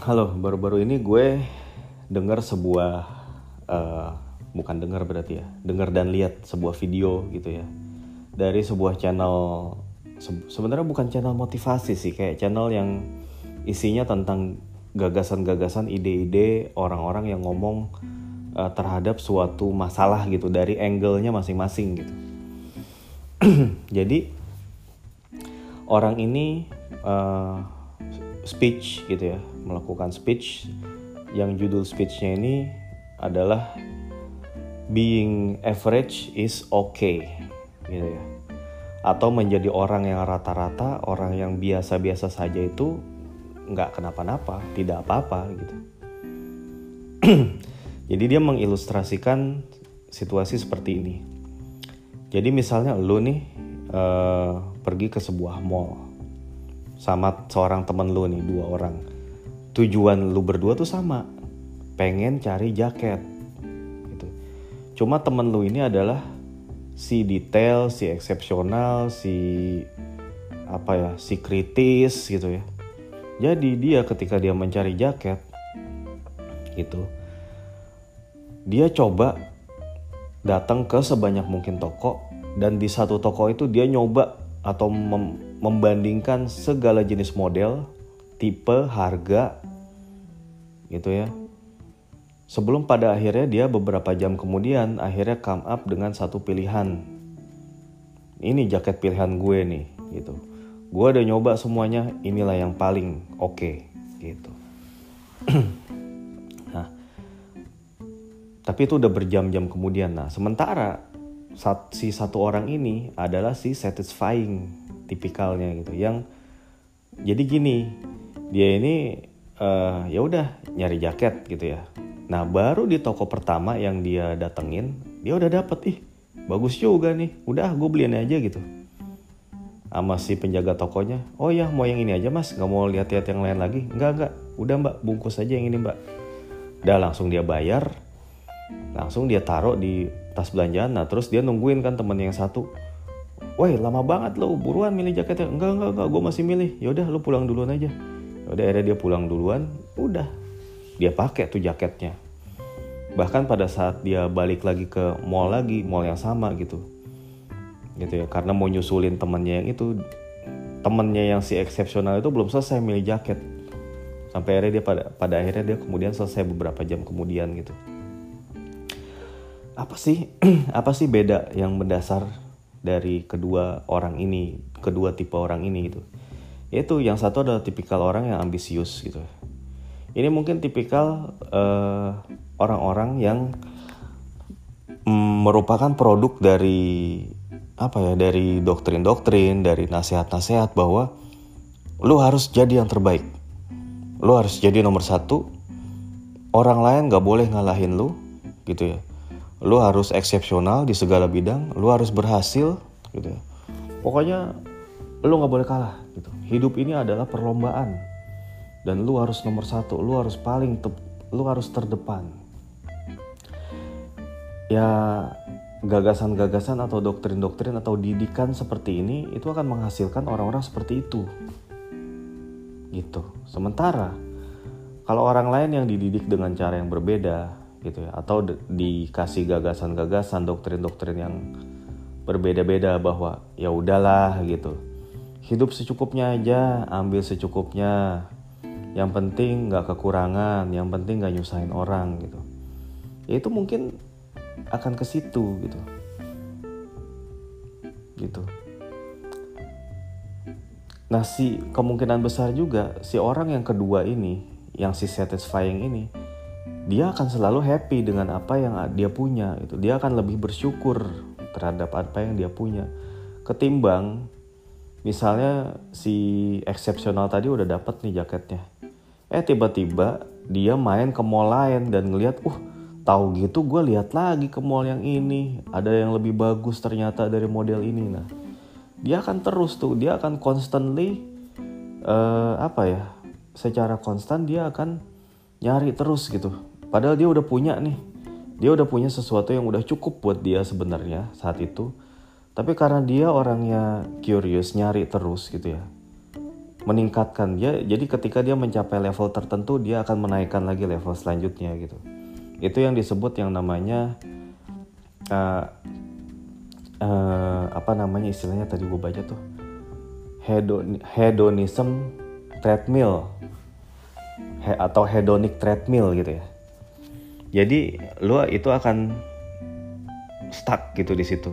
Halo, baru-baru ini gue dengar sebuah uh, bukan dengar berarti ya, dengar dan lihat sebuah video gitu ya dari sebuah channel se sebenarnya bukan channel motivasi sih, kayak channel yang isinya tentang gagasan-gagasan, ide-ide orang-orang yang ngomong uh, terhadap suatu masalah gitu dari angle-nya masing-masing gitu. Jadi orang ini uh, speech gitu ya, melakukan speech. Yang judul speechnya ini adalah being average is okay gitu ya. Atau menjadi orang yang rata-rata orang yang biasa-biasa saja itu nggak kenapa-napa tidak apa-apa gitu. Jadi dia mengilustrasikan situasi seperti ini. Jadi misalnya lu nih uh, pergi ke sebuah mall sama seorang temen lu nih dua orang. Tujuan lu berdua tuh sama. Pengen cari jaket gitu. Cuma temen lu ini adalah si detail si eksepsional si apa ya si kritis gitu ya. Jadi dia ketika dia mencari jaket gitu dia coba datang ke sebanyak mungkin toko dan di satu toko itu dia nyoba atau mem membandingkan segala jenis model, tipe, harga gitu ya. Sebelum pada akhirnya dia beberapa jam kemudian akhirnya come up dengan satu pilihan. Ini jaket pilihan gue nih gitu. Gue udah nyoba semuanya, inilah yang paling oke okay, gitu. nah, tapi itu udah berjam-jam kemudian. Nah, sementara si satu orang ini adalah si satisfying tipikalnya gitu. Yang jadi gini dia ini uh, ya udah nyari jaket gitu ya. Nah baru di toko pertama yang dia datengin dia udah dapet ih bagus juga nih. Udah gue beliin aja gitu. Sama si penjaga tokonya oh ya mau yang ini aja mas. Nggak mau lihat-lihat yang lain lagi? Nggak nggak. Udah mbak. Bungkus aja yang ini mbak. Udah langsung dia bayar. Langsung dia taruh di tas belanjaan. Nah terus dia nungguin kan temen yang satu Woi lama banget lo buruan milih jaketnya enggak enggak enggak gue masih milih. Yaudah lo pulang duluan aja. Yaudah akhirnya dia pulang duluan. Udah dia pakai tuh jaketnya. Bahkan pada saat dia balik lagi ke mall lagi mall yang sama gitu. Gitu ya karena mau nyusulin temennya yang itu temennya yang si eksepsional itu belum selesai milih jaket. Sampai akhirnya dia pada pada akhirnya dia kemudian selesai beberapa jam kemudian gitu. Apa sih apa sih beda yang mendasar dari kedua orang ini, kedua tipe orang ini gitu. Yaitu yang satu adalah tipikal orang yang ambisius gitu. Ini mungkin tipikal eh, orang-orang yang mm, merupakan produk dari apa ya dari doktrin-doktrin, dari nasihat-nasihat bahwa lu harus jadi yang terbaik, lu harus jadi nomor satu, orang lain gak boleh ngalahin lu, gitu ya lu harus eksepsional di segala bidang lu harus berhasil gitu ya. Pokoknya lu nggak boleh kalah gitu. Hidup ini adalah perlombaan. Dan lu harus nomor satu lu harus paling lu harus terdepan. Ya gagasan-gagasan atau doktrin-doktrin atau didikan seperti ini itu akan menghasilkan orang-orang seperti itu. Gitu. Sementara kalau orang lain yang dididik dengan cara yang berbeda gitu ya. Atau dikasih gagasan-gagasan doktrin-doktrin yang berbeda-beda bahwa ya udahlah gitu. Hidup secukupnya aja ambil secukupnya. Yang penting nggak kekurangan yang penting nggak nyusahin orang gitu. Ya itu mungkin akan ke situ gitu. Gitu. Nah si kemungkinan besar juga si orang yang kedua ini yang si satisfying ini dia akan selalu happy dengan apa yang dia punya itu dia akan lebih bersyukur terhadap apa yang dia punya. Ketimbang misalnya si eksepsional tadi udah dapat nih jaketnya. Eh tiba-tiba dia main ke mall lain dan ngelihat uh tahu gitu gue lihat lagi ke mall yang ini. Ada yang lebih bagus ternyata dari model ini. Nah dia akan terus tuh dia akan constantly uh, apa ya secara konstan dia akan nyari terus gitu Padahal dia udah punya nih. Dia udah punya sesuatu yang udah cukup buat dia sebenarnya saat itu. Tapi karena dia orangnya curious, nyari terus gitu ya. meningkatkan dia jadi ketika dia mencapai level tertentu dia akan menaikkan lagi level selanjutnya gitu itu yang disebut yang namanya uh, uh, apa namanya istilahnya tadi gue baca tuh hedon hedonism treadmill he, atau hedonic treadmill gitu ya jadi lu itu akan stuck gitu di situ.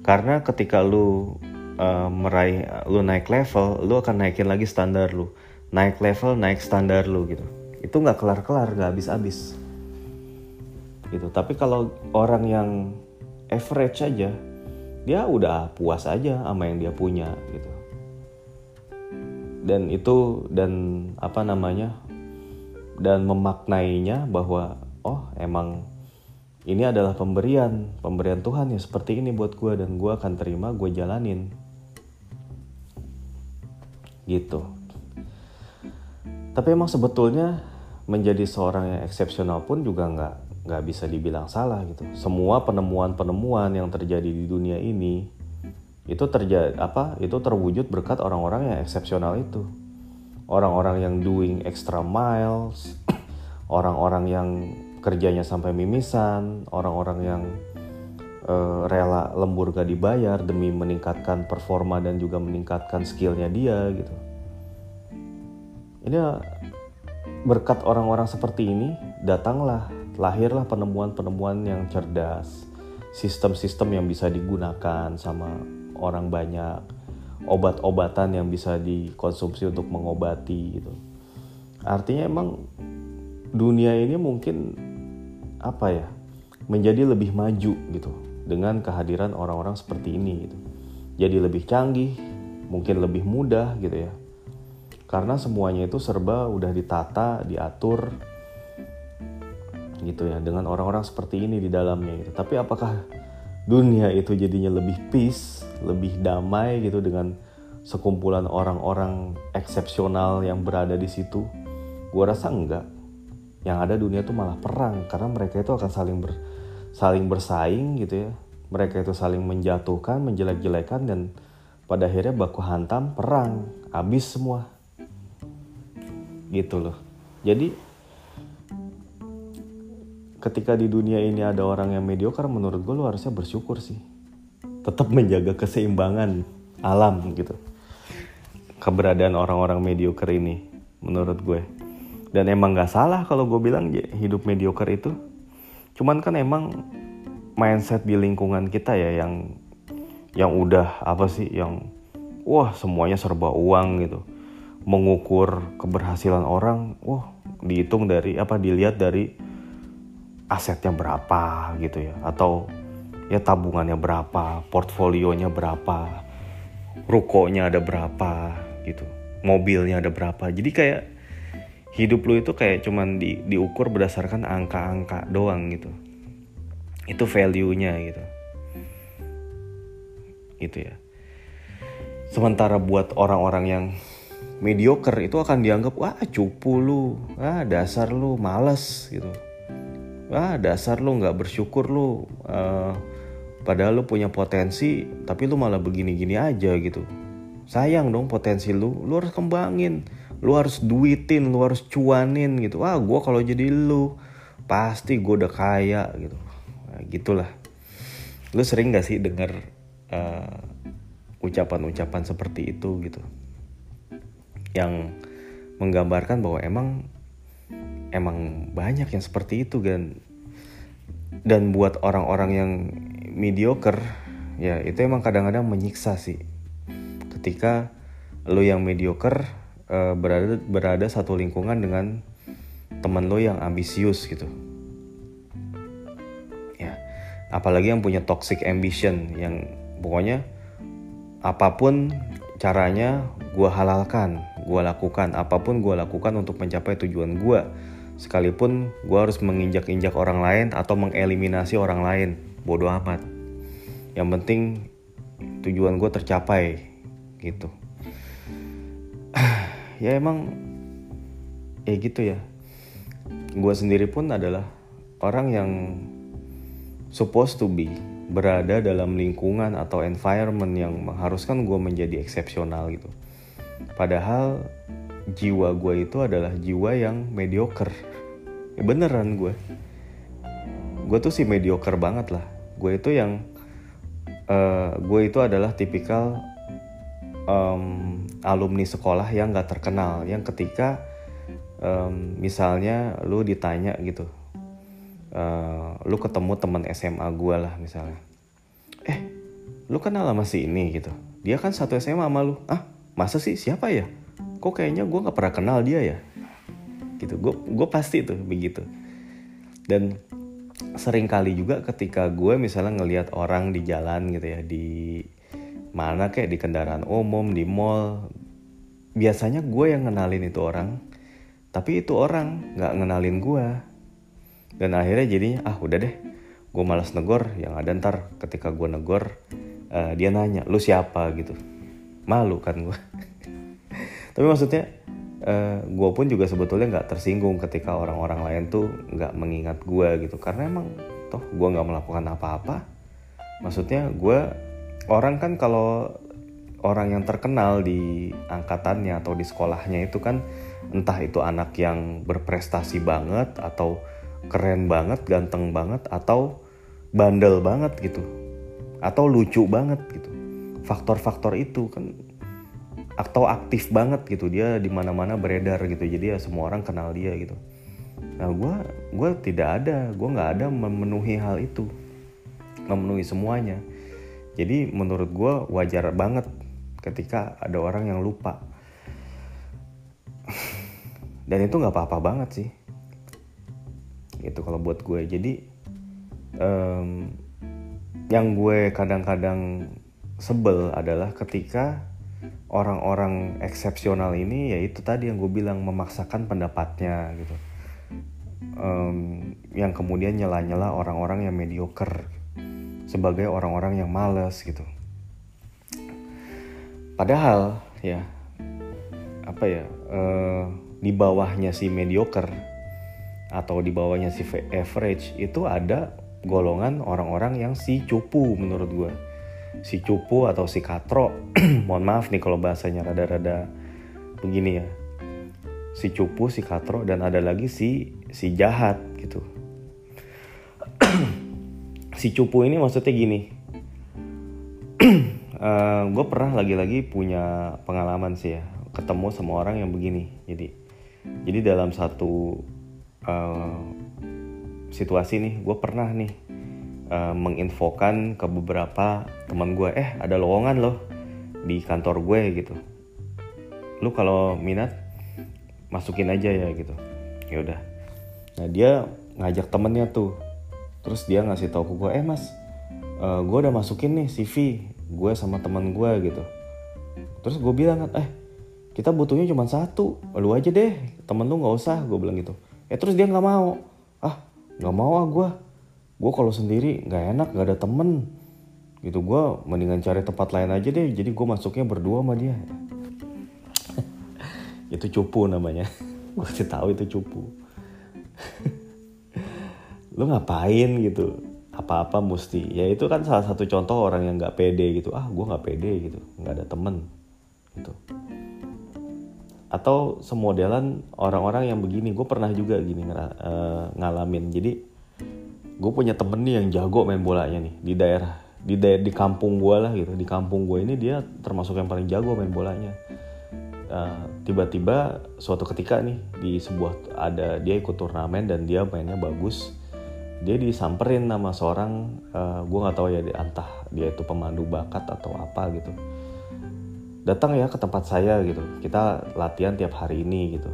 Karena ketika lu uh, meraih lu naik level lu akan naikin lagi standar lu. Naik level naik standar lu gitu. Itu nggak kelar kelar nggak habis habis gitu. Tapi kalau orang yang average aja dia udah puas aja sama yang dia punya gitu. Dan itu dan apa namanya dan memaknainya bahwa oh emang ini adalah pemberian, pemberian Tuhan ya seperti ini buat gue dan gue akan terima, gue jalanin. Gitu. Tapi emang sebetulnya menjadi seorang yang eksepsional pun juga nggak nggak bisa dibilang salah gitu. Semua penemuan-penemuan yang terjadi di dunia ini itu terjadi apa? Itu terwujud berkat orang-orang yang eksepsional itu. Orang-orang yang doing extra miles, orang-orang yang kerjanya sampai mimisan, orang-orang yang uh, rela lembur gak dibayar demi meningkatkan performa dan juga meningkatkan skillnya dia gitu. Ini berkat orang-orang seperti ini datanglah lahirlah penemuan-penemuan yang cerdas, sistem-sistem yang bisa digunakan sama orang banyak, obat-obatan yang bisa dikonsumsi untuk mengobati gitu. Artinya emang dunia ini mungkin apa ya menjadi lebih maju gitu dengan kehadiran orang-orang seperti ini gitu. Jadi lebih canggih, mungkin lebih mudah gitu ya. Karena semuanya itu serba udah ditata, diatur gitu ya dengan orang-orang seperti ini di dalamnya gitu. Tapi apakah dunia itu jadinya lebih peace, lebih damai gitu dengan sekumpulan orang-orang eksepsional yang berada di situ? Gua rasa enggak yang ada dunia tuh malah perang karena mereka itu akan saling ber, saling bersaing gitu ya. Mereka itu saling menjatuhkan menjelek-jelekan dan pada akhirnya baku hantam perang habis semua. Gitu loh. Jadi ketika di dunia ini ada orang yang mediocre menurut gue lo harusnya bersyukur sih. Tetap menjaga keseimbangan alam gitu. Keberadaan orang-orang mediocre ini menurut gue dan emang gak salah kalau gue bilang hidup mediocre itu. Cuman kan emang mindset di lingkungan kita ya yang yang udah apa sih yang wah semuanya serba uang gitu. Mengukur keberhasilan orang wah dihitung dari apa dilihat dari asetnya berapa gitu ya. Atau ya tabungannya berapa portfolionya berapa rukonya ada berapa gitu mobilnya ada berapa. Jadi kayak hidup lu itu kayak cuman di, diukur berdasarkan angka-angka doang gitu. Itu value-nya gitu. Gitu ya. Sementara buat orang-orang yang mediocre itu akan dianggap wah cupu lu. Ah dasar lu males gitu. Wah dasar lu nggak bersyukur lu. Uh, padahal lu punya potensi tapi lu malah begini-gini aja gitu. Sayang dong potensi lu. Lu harus kembangin lu harus duitin lu harus cuanin gitu. Wah gue kalau jadi lu pasti gue udah kaya gitu. Nah, gitulah. Lu sering gak sih denger uh, ucapan-ucapan seperti itu gitu? Yang menggambarkan bahwa emang emang banyak yang seperti itu kan dan buat orang-orang yang mediocre ya itu emang kadang-kadang menyiksa sih. Ketika lo yang mediocre uh, berada berada satu lingkungan dengan teman lo yang ambisius gitu. Ya apalagi yang punya toxic ambition yang pokoknya apa pun caranya gue halalkan gue lakukan apa pun gue lakukan untuk mencapai tujuan gue sekalipun gue harus menginjak-injak orang lain atau mengeliminasi orang lain bodoh amat. Yang penting tujuan gue tercapai gitu ya emang ya gitu ya. Gue sendiri pun adalah orang yang supposed to be berada dalam lingkungan atau environment yang mengharuskan gue menjadi eksepsional gitu. Padahal jiwa gue itu adalah jiwa yang mediocre. Ya beneran gue gue tuh sih mediocre banget lah. Gue itu yang uh, gue itu adalah tipikal um, alumni sekolah yang gak terkenal. Yang ketika um, misalnya lu ditanya gitu uh, lu ketemu teman SMA gue lah misalnya. Eh lu kenal sama si ini? Gitu. Dia kan satu SMA sama lu. Ah masa sih? Siapa ya? Kok kayaknya gue nggak pernah kenal dia ya? Gitu. Gue gue pasti tuh begitu. Dan sering kali juga ketika gue misalnya ngelihat orang di jalan gitu ya di mana kayak di kendaraan umum di mall. Biasanya gue yang ngenalin itu orang tapi itu orang nggak ngenalin gue. Dan akhirnya jadinya ah udah deh gue malas negor yang ada ntar ketika gue negor uh, dia nanya lu siapa? gitu. Malu kan gue. Tapi maksudnya uh, gue pun juga sebetulnya nggak tersinggung ketika orang-orang lain tuh nggak mengingat gue gitu. Karena emang toh gue nggak melakukan apa-apa. Maksudnya gue orang kan kalau orang yang terkenal di angkatannya atau di sekolahnya itu kan entah itu anak yang berprestasi banget atau keren banget, ganteng banget atau bandel banget gitu. Atau lucu banget gitu. Faktor-faktor itu kan atau aktif banget gitu dia di mana-mana beredar gitu jadi ya semua orang kenal dia gitu nah gue gue tidak ada gue nggak ada memenuhi hal itu memenuhi semuanya jadi menurut gue wajar banget ketika ada orang yang lupa. Dan itu nggak apa-apa banget sih. Itu kalau buat gue. Jadi um, yang gue kadang-kadang sebel adalah ketika orang-orang eksepsional ini ya itu tadi yang gue bilang memaksakan pendapatnya gitu. Um, yang kemudian nyela-nyela orang-orang yang mediocre sebagai orang-orang yang males gitu. Padahal ya apa ya uh, di bawahnya si mediocre atau di bawahnya si average itu ada golongan orang-orang yang si cupu menurut gue si cupu atau si katro. Mohon maaf nih kalau bahasanya rada-rada begini ya. Si cupu si katro dan ada lagi si si jahat gitu si cupu ini maksudnya gini. Uh, eh, gue pernah lagi-lagi punya pengalaman sih ya ketemu sama orang yang begini. Jadi jadi dalam satu uh, situasi nih gue pernah nih uh, menginfokan ke beberapa teman gue eh ada lowongan loh di kantor gue gitu. Lu kalau minat masukin aja ya gitu. Ya udah. Nah dia ngajak temennya tuh terus dia ngasih tahu ke gue eh mas uh, gue udah masukin nih CV gue sama teman gue gitu. Terus gue bilang eh kita butuhnya cuma satu lu aja deh temen lu nggak usah gue bilang gitu. Eh terus dia nggak mau. Ah nggak mau ah gue gue kalau sendiri nggak enak nggak ada temen. Gitu gue mendingan cari tempat lain aja deh jadi gue masuknya berdua sama dia. Itu cupu namanya. Gue sih tahu itu cupu lu ngapain? gitu. Apa-apa mesti. Ya itu kan salah satu contoh orang yang nggak pede gitu. Ah gue nggak pede gitu. Nggak ada temen gitu. Atau semodelan orang-orang yang begini. Gue pernah juga gini uh, ngalamin. Jadi gue punya temen nih yang jago main bolanya nih. Di daerah di daerah di kampung gue lah gitu. Di kampung gue ini dia termasuk yang paling jago main bolanya. Uh, tiba-tiba suatu ketika nih di sebuah ada dia ikut turnamen dan dia mainnya bagus dia disamperin nama seorang uh, gue nggak tahu ya entah dia itu pemandu bakat atau apa gitu. Datang ya ke tempat saya gitu. Kita latihan tiap hari ini gitu.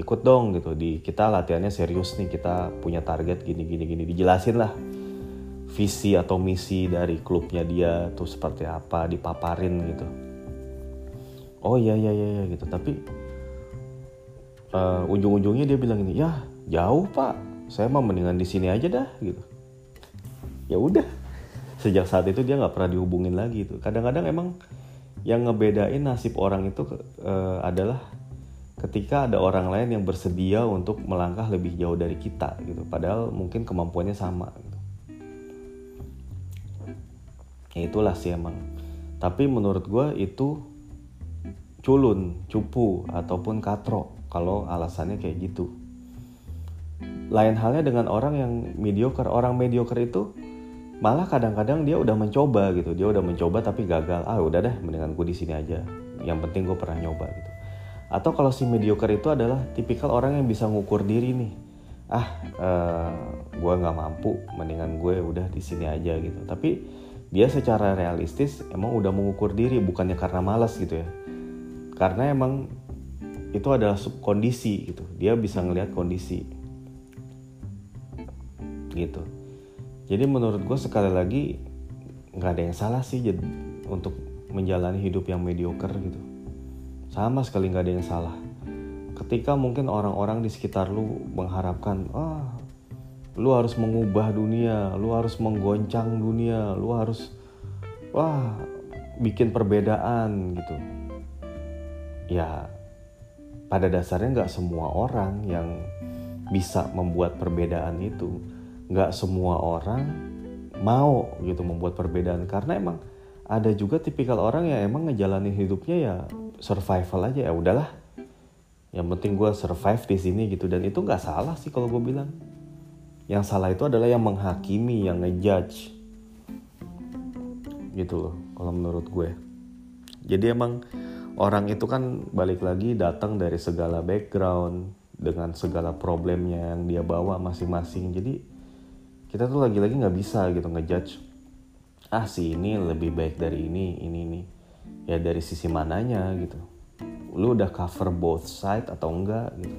Ikut dong gitu. Di kita latihannya serius nih. Kita punya target gini gini gini. Dijelasin lah visi atau misi dari klubnya dia tuh seperti apa dipaparin gitu. Oh iya iya iya, iya gitu. Tapi uh, ujung-ujungnya dia bilang ini ya jauh pak saya mah mendingan di sini aja dah gitu. Ya udah. Sejak saat itu dia nggak pernah dihubungin lagi tuh. Kadang-kadang emang yang ngebedain nasib orang itu uh, adalah ketika ada orang lain yang bersedia untuk melangkah lebih jauh dari kita gitu. Padahal mungkin kemampuannya sama gitu. ya itulah sih emang. Tapi menurut gue itu culun, cupu ataupun katro kalau alasannya kayak gitu. Lain halnya dengan orang yang mediocre. Orang mediocre itu malah kadang-kadang dia udah mencoba gitu. Dia udah mencoba tapi gagal. Ah udah deh, mendingan gue di sini aja. Yang penting gue pernah nyoba gitu. Atau kalau si mediocre itu adalah tipikal orang yang bisa ngukur diri nih. Ah, uh, gue nggak mampu, mendingan gue udah di sini aja gitu. Tapi dia secara realistis emang udah mengukur diri, bukannya karena malas gitu ya karena emang itu adalah kondisi gitu dia bisa ngelihat kondisi gitu. Jadi menurut gue sekali lagi nggak ada yang salah sih jadi untuk menjalani hidup yang mediocre gitu. Sama sekali nggak ada yang salah. Ketika mungkin orang-orang di sekitar lu mengharapkan ah lu harus mengubah dunia lu harus menggoncang dunia lu harus wah bikin perbedaan gitu. Ya pada dasarnya nggak semua orang yang bisa membuat perbedaan itu nggak semua orang mau gitu membuat perbedaan. Karena emang ada juga tipikal orang yang emang ngejalanin hidupnya ya survival aja. Ya udahlah. Yang penting gue survive di sini gitu. Dan itu nggak salah sih kalau gue bilang. Yang salah itu adalah yang menghakimi yang ngejudge. Gitu loh kalau menurut gue. Jadi emang orang itu kan balik lagi datang dari segala background dengan segala problemnya yang dia bawa masing-masing. Jadi kita tuh lagi-lagi nggak bisa gitu ngejudge. Ah si ini lebih baik dari ini ini ini. Ya dari sisi mananya gitu. Lu udah cover both side atau enggak gitu.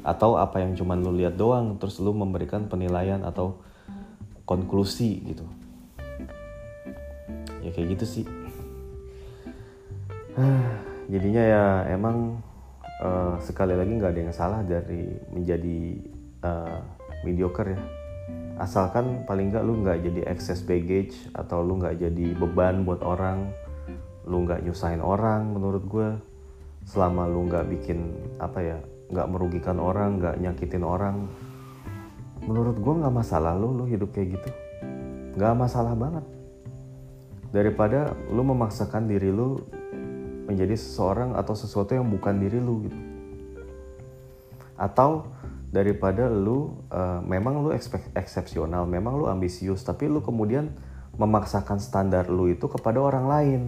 Atau apa yang cuman lu lihat doang terus lu memberikan penilaian atau konklusi gitu. Ya kayak gitu sih. Jadinya ya emang uh, sekali lagi nggak ada yang salah dari menjadi uh, mediocre ya asalkan paling nggak lu nggak jadi excess baggage atau lu nggak jadi beban buat orang lu nggak nyusahin orang menurut gue selama lu nggak bikin apa ya nggak merugikan orang nggak nyakitin orang menurut gue nggak masalah lu lu hidup kayak gitu. Nggak masalah banget. Daripada lu memaksakan diri lu menjadi seseorang atau sesuatu yang bukan diri lu gitu. Atau daripada lu uh, memang lu eksepsional memang lu ambisius tapi lu kemudian memaksakan standar lu itu kepada orang lain.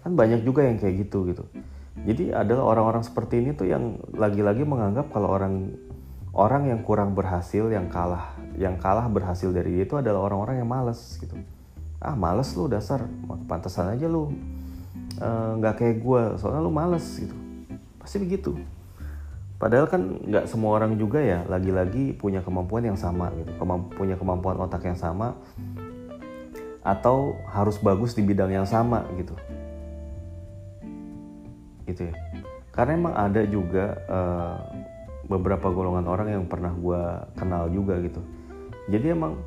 Kan banyak juga yang kayak gitu gitu. Jadi adalah orang-orang seperti ini tuh yang lagi-lagi menganggap kalau orang orang yang kurang berhasil yang kalah yang kalah berhasil dari dia itu adalah orang-orang yang males gitu. Ah males lu dasar. Pantesan aja lu Eh, nggak uh, kayak gue soalnya lu males gitu. Pasti begitu padahal kan nggak semua orang juga ya lagi-lagi punya kemampuan yang sama gitu. Kemamp punya kemampuan otak yang sama atau harus bagus di bidang yang sama gitu. Gitu ya. Karena emang ada juga uh, beberapa golongan orang yang pernah gue kenal juga gitu. Jadi emang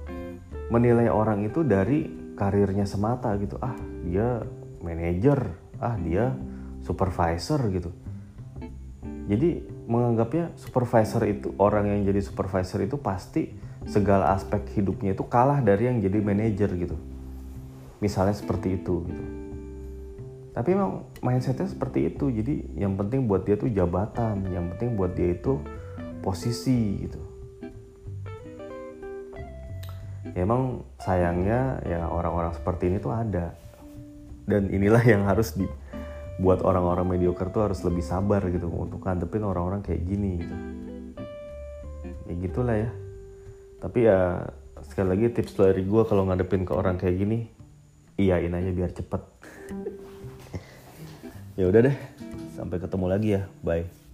menilai orang itu dari karirnya semata gitu. Ah dia manajer. Ah dia supervisor gitu. Jadi menganggapnya supervisor itu orang yang jadi supervisor itu pasti segala aspek hidupnya itu kalah dari yang jadi manajer gitu. Misalnya seperti itu gitu. Tapi emang mindsetnya seperti itu. Jadi yang penting buat dia tuh jabatan yang penting buat dia itu posisi gitu. Ya emang sayangnya ya orang-orang seperti ini tuh ada. Dan inilah yang harus dibuat orang-orang mediocre tuh harus lebih sabar gitu untuk ngadepin orang-orang kayak gini gitu. Ya gitulah ya. Tapi ya sekali lagi tips dari gue kalau ngadepin ke orang kayak gini iyain aja biar cepet. Ya udah deh. Sampai ketemu lagi ya. Bye